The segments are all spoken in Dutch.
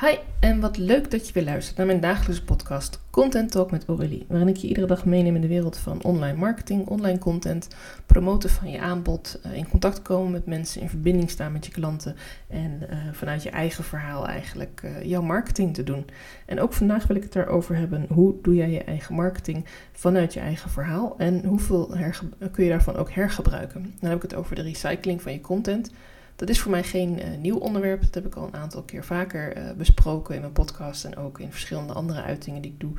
Hi, en wat leuk dat je weer luistert naar mijn dagelijkse podcast Content Talk met Aurélie, waarin ik je iedere dag meeneem in de wereld van online marketing, online content, promoten van je aanbod, eh, in contact komen met mensen, in verbinding staan met je klanten en uh, vanuit je eigen verhaal eigenlijk uh, jouw marketing te doen. En ook vandaag wil ik het daarover hebben, hoe doe jij je eigen marketing vanuit je eigen verhaal en hoeveel kun je daarvan ook hergebruiken. Dan heb ik het over de recycling van je content. Dat is voor mij geen uh, nieuw onderwerp. Dat heb ik al een aantal keer vaker uh, besproken in mijn podcast en ook in verschillende andere uitingen die ik doe,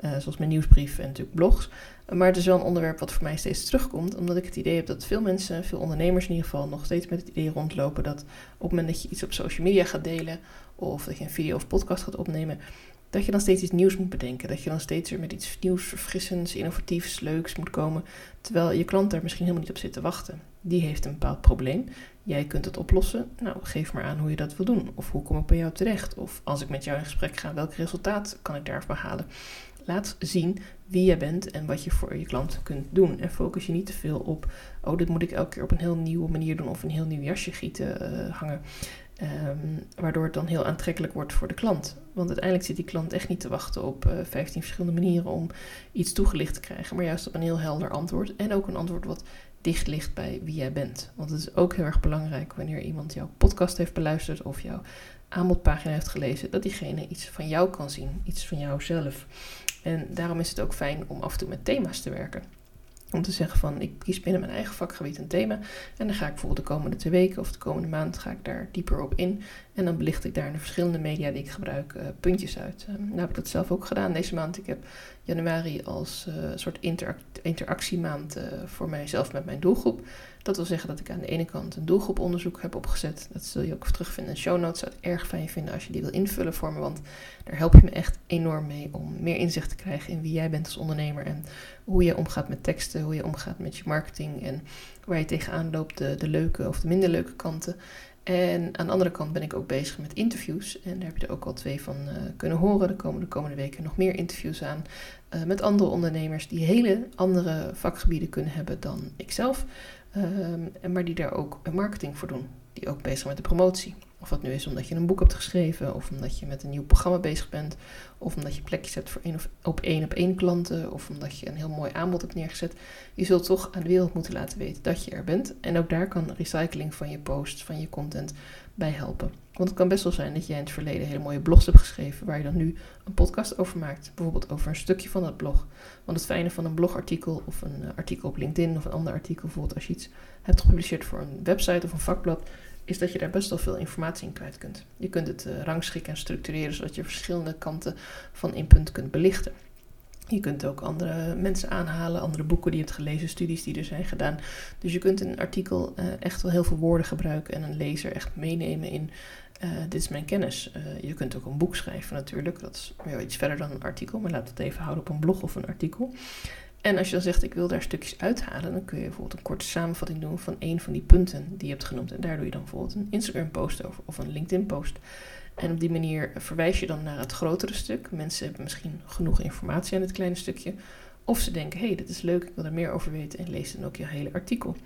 uh, zoals mijn nieuwsbrief en natuurlijk blogs. Maar het is wel een onderwerp wat voor mij steeds terugkomt, omdat ik het idee heb dat veel mensen, veel ondernemers in ieder geval, nog steeds met het idee rondlopen dat op het moment dat je iets op social media gaat delen of dat je een video of podcast gaat opnemen, dat je dan steeds iets nieuws moet bedenken. Dat je dan steeds weer met iets nieuws, verfrissends, innovatiefs, leuks moet komen. Terwijl je klant daar misschien helemaal niet op zit te wachten. Die heeft een bepaald probleem. Jij kunt het oplossen. Nou, geef maar aan hoe je dat wil doen. Of hoe kom ik bij jou terecht? Of als ik met jou in gesprek ga, welk resultaat kan ik daarvan behalen? Laat zien wie jij bent en wat je voor je klant kunt doen. En focus je niet te veel op, oh, dit moet ik elke keer op een heel nieuwe manier doen of een heel nieuw jasje gieten uh, hangen. Um, waardoor het dan heel aantrekkelijk wordt voor de klant. Want uiteindelijk zit die klant echt niet te wachten op uh, 15 verschillende manieren om iets toegelicht te krijgen, maar juist op een heel helder antwoord. En ook een antwoord wat dicht ligt bij wie jij bent. Want het is ook heel erg belangrijk wanneer iemand jouw podcast heeft beluisterd of jouw aanbodpagina heeft gelezen, dat diegene iets van jou kan zien, iets van jouzelf. En daarom is het ook fijn om af en toe met thema's te werken. Om te zeggen van ik kies binnen mijn eigen vakgebied een thema. En dan ga ik bijvoorbeeld de komende twee weken of de komende maand ga ik daar dieper op in. En dan belicht ik daar in de verschillende media die ik gebruik uh, puntjes uit. Uh, nou heb ik dat zelf ook gedaan deze maand. Ik heb januari als uh, soort interac interactiemaand voor mijzelf met mijn doelgroep. Dat wil zeggen dat ik aan de ene kant een doelgroeponderzoek heb opgezet. Dat zul je ook terugvinden in show notes. Zou het erg fijn vinden als je die wil invullen voor me. Want daar help je me echt enorm mee om meer inzicht te krijgen in wie jij bent als ondernemer. En hoe je omgaat met teksten, hoe je omgaat met je marketing. En waar je tegenaan loopt, de, de leuke of de minder leuke kanten. En aan de andere kant ben ik ook bezig met interviews. En daar heb je er ook al twee van uh, kunnen horen. Er komen de komende weken nog meer interviews aan. Uh, met andere ondernemers die hele andere vakgebieden kunnen hebben dan ikzelf. Um, maar die daar ook marketing voor doen. Ook bezig met de promotie. Of dat nu is omdat je een boek hebt geschreven, of omdat je met een nieuw programma bezig bent, of omdat je plekjes hebt voor één of, op één op één klanten, of omdat je een heel mooi aanbod hebt neergezet. Je zult toch aan de wereld moeten laten weten dat je er bent. En ook daar kan recycling van je posts, van je content bij helpen. Want het kan best wel zijn dat jij in het verleden hele mooie blogs hebt geschreven, waar je dan nu een podcast over maakt. Bijvoorbeeld over een stukje van dat blog. Want het fijne van een blogartikel of een uh, artikel op LinkedIn of een ander artikel, bijvoorbeeld als je iets hebt gepubliceerd voor een website of een vakblad, is dat je daar best wel veel informatie in kwijt kunt. Je kunt het uh, rangschikken en structureren zodat je verschillende kanten van een punt kunt belichten. Je kunt ook andere mensen aanhalen, andere boeken die je hebt gelezen, studies die er zijn gedaan. Dus je kunt een artikel uh, echt wel heel veel woorden gebruiken en een lezer echt meenemen in uh, dit is mijn kennis. Uh, je kunt ook een boek schrijven natuurlijk, dat is weer iets verder dan een artikel, maar laat het even houden op een blog of een artikel. En als je dan zegt, ik wil daar stukjes uithalen, dan kun je bijvoorbeeld een korte samenvatting doen van een van die punten die je hebt genoemd. En daar doe je dan bijvoorbeeld een Instagram-post over of een LinkedIn-post. En op die manier verwijs je dan naar het grotere stuk. Mensen hebben misschien genoeg informatie aan het kleine stukje. Of ze denken, hé, hey, dit is leuk, ik wil er meer over weten en lees dan ook je hele artikel.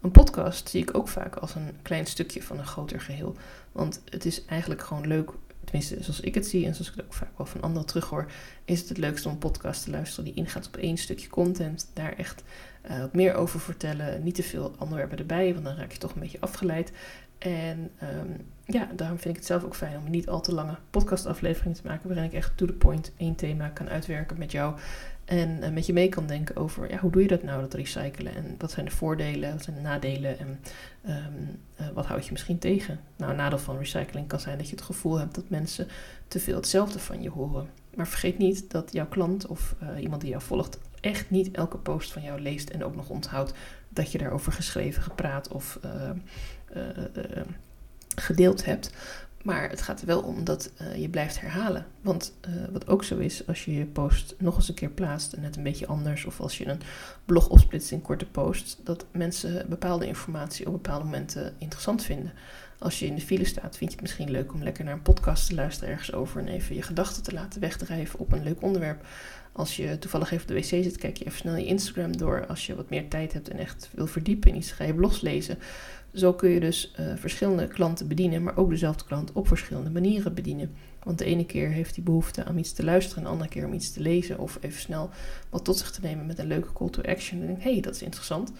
Een podcast zie ik ook vaak als een klein stukje van een groter geheel. Want het is eigenlijk gewoon leuk tenminste zoals ik het zie en zoals ik het ook vaak wel van anderen terughoor, is het het leukste om een podcast te luisteren die ingaat op één stukje content. Daar echt uh, wat meer over vertellen. Niet te veel onderwerpen erbij, want dan raak je toch een beetje afgeleid. En um, ja, daarom vind ik het zelf ook fijn om niet al te lange podcastafleveringen te maken, waarin ik echt to the point één thema kan uitwerken met jou. En uh, met je mee kan denken over ja, hoe doe je dat nou, dat recyclen? En wat zijn de voordelen, wat zijn de nadelen en um, uh, wat houd je misschien tegen? Nou, een nadeel van recycling kan zijn dat je het gevoel hebt dat mensen te veel hetzelfde van je horen. Maar vergeet niet dat jouw klant of uh, iemand die jou volgt echt niet elke post van jou leest en ook nog onthoudt dat je daarover geschreven, gepraat of gedeeld hebt. Maar het gaat er wel om dat uh, je blijft herhalen. Want uh, wat ook zo is, als je je post nog eens een keer plaatst en net een beetje anders, of als je een blog opsplitst in korte posts, dat mensen bepaalde informatie op bepaalde momenten interessant vinden. Als je in de file staat, vind je het misschien leuk om lekker naar een podcast te luisteren ergens over en even je gedachten te laten wegdrijven op een leuk onderwerp. Als je toevallig even op de wc zit, kijk je even snel je Instagram door. Als je wat meer tijd hebt en echt wil verdiepen in iets, ga je blogs lezen. Zo kun je dus uh, verschillende klanten bedienen, maar ook dezelfde klant op verschillende manieren bedienen. Want de ene keer heeft hij behoefte om iets te luisteren, de andere keer om iets te lezen of even snel wat tot zich te nemen met een leuke call to action. En denk, hé, hey, dat is interessant.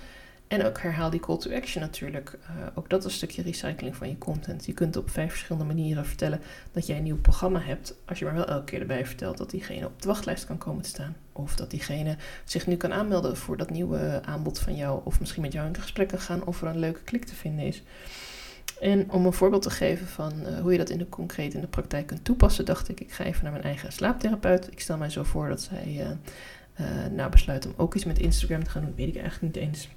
En ook herhaal die call to action natuurlijk. Uh, ook dat is een stukje recycling van je content. Je kunt op vijf verschillende manieren vertellen dat jij een nieuw programma hebt. Als je maar wel elke keer erbij vertelt dat diegene op de wachtlijst kan komen te staan. Of dat diegene zich nu kan aanmelden voor dat nieuwe aanbod van jou. Of misschien met jou in gesprek kan gaan of er een leuke klik te vinden is. En om een voorbeeld te geven van uh, hoe je dat in de concreet in de praktijk kunt toepassen, dacht ik, ik ga even naar mijn eigen slaaptherapeut. Ik stel mij zo voor dat zij uh, nou besluit om ook iets met Instagram te gaan doen. Weet ik eigenlijk niet eens.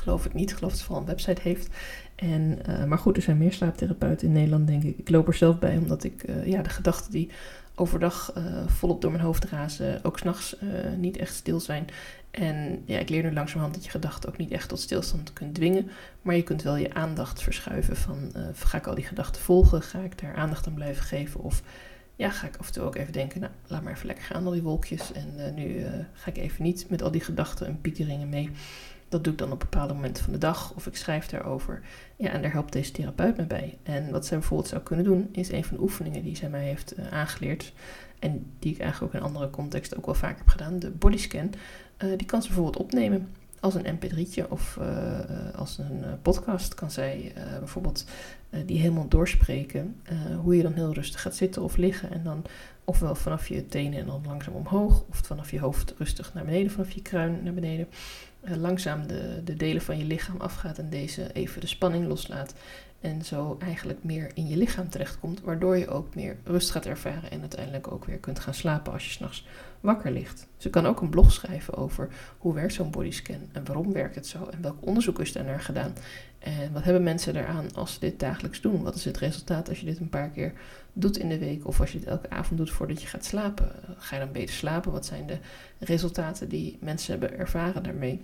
Geloof ik niet. Ik geloof dat ze vooral een website heeft. En, uh, maar goed, er zijn meer slaaptherapeuten in Nederland, denk ik. Ik loop er zelf bij, omdat ik uh, ja, de gedachten die overdag uh, volop door mijn hoofd razen, ook s'nachts niet echt stil zijn. En ja, ik leer nu langzamerhand dat je gedachten ook niet echt tot stilstand kunt dwingen. Maar je kunt wel je aandacht verschuiven van, ga ik al die gedachten volgen? Ga ik daar aandacht aan blijven geven? Of ja, ga ik af en toe ook even denken, nou, laat maar even lekker gaan, al die wolkjes. En nu ga ik even niet met al die gedachten en piekeringen mee. Dat doe ik dan op bepaalde momenten van de dag of ik schrijf daarover. Ja, en daar helpt deze therapeut me bij. En wat zij bijvoorbeeld zou kunnen doen, is een van de oefeningen die zij mij heeft uh, aangeleerd. En die ik eigenlijk ook in andere contexten ook wel vaak heb gedaan, de bodyscan. Uh, die kan ze bijvoorbeeld opnemen als een mp3'tje of uh, als een podcast. Kan zij bijvoorbeeld die helemaal doorspreken. hoe je dan heel rustig gaat zitten of liggen. En dan ofwel vanaf je tenen en dan langzaam omhoog. Of vanaf je hoofd rustig naar beneden, vanaf je kruin naar beneden. Eh, langzaam de, de delen van je lichaam afgaat en deze even de spanning loslaat. En zo eigenlijk meer in je lichaam terechtkomt, waardoor je ook meer rust gaat ervaren en uiteindelijk ook weer kunt gaan slapen als je s'nachts wakker ligt. Ze kan ook een blog schrijven over hoe werkt zo'n bodyscan en waarom werkt het zo en welk onderzoek is daarnaar gedaan. En wat hebben mensen eraan als ze dit dagelijks doen? Wat is het resultaat als je dit een paar keer doet in de week of als je het elke avond doet voordat je gaat slapen? Ga je dan beter slapen? Wat zijn de resultaten die mensen hebben ervaren daarmee?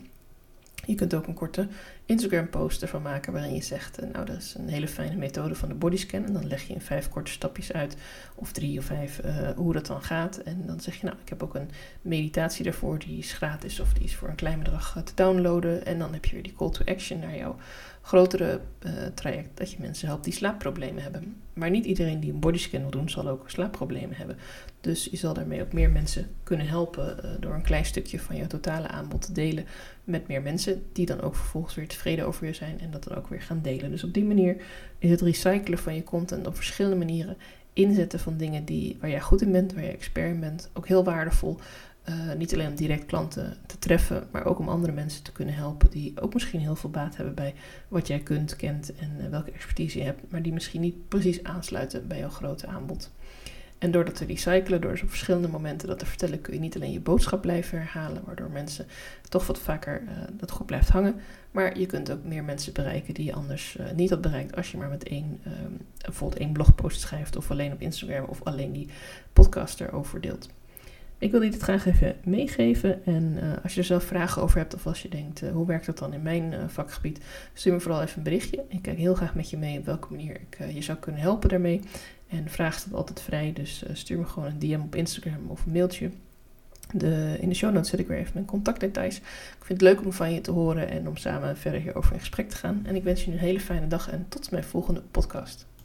Je kunt ook een korte Instagram post ervan maken waarin je zegt, eh, nou dat is een hele fijne methode van de bodyscan. En dan leg je in vijf korte stapjes uit, of drie of vijf, uh, hoe dat dan gaat. En dan zeg je, nou ik heb ook een meditatie daarvoor, die is gratis of die is voor een klein bedrag eh, te downloaden. En dan heb je weer die call to action naar jouw grotere traject dat je mensen helpt die slaapproblemen hebben. Maar niet iedereen die een bodyscan wil doen, zal ook slaapproblemen hebben. Dus je zal daarmee ook meer mensen kunnen helpen door een klein stukje van je totale aanbod te delen met meer mensen, die dan ook vervolgens weer tevreden over je zijn en dat dan ook weer gaan delen. Dus op die manier is het recyclen van je content op verschillende manieren, inzetten van dingen die, waar jij goed in bent, waar je expert in bent, ook heel waardevol. Uh, niet alleen om direct klanten te treffen, maar ook om andere mensen te kunnen helpen die ook misschien heel veel baat hebben bij wat jij kunt, kent en uh, welke expertise je hebt, maar die misschien niet precies aansluiten bij jouw grote aanbod. En door dat te recyclen, door dus op verschillende momenten dat te vertellen, kun je niet alleen je boodschap blijven herhalen, waardoor mensen toch wat vaker uh, dat goed blijft hangen. Maar je kunt ook meer mensen bereiken die je anders uh, niet had bereikt als je maar met één, um, bijvoorbeeld één blogpost schrijft, of alleen op Instagram, of alleen die podcast erover deelt. Ik wil dit graag even meegeven. En uh, als je er zelf vragen over hebt, of als je denkt, uh, hoe werkt dat dan in mijn uh, vakgebied, stuur me vooral even een berichtje. Ik kijk heel graag met je mee op welke manier ik je zou kunnen helpen daarmee. En vraag staat altijd vrij, dus stuur me gewoon een DM op Instagram of een mailtje. De, in de show notes zet ik weer even mijn contactdetails. Ik vind het leuk om van je te horen en om samen verder hierover in gesprek te gaan. En ik wens je een hele fijne dag en tot mijn volgende podcast.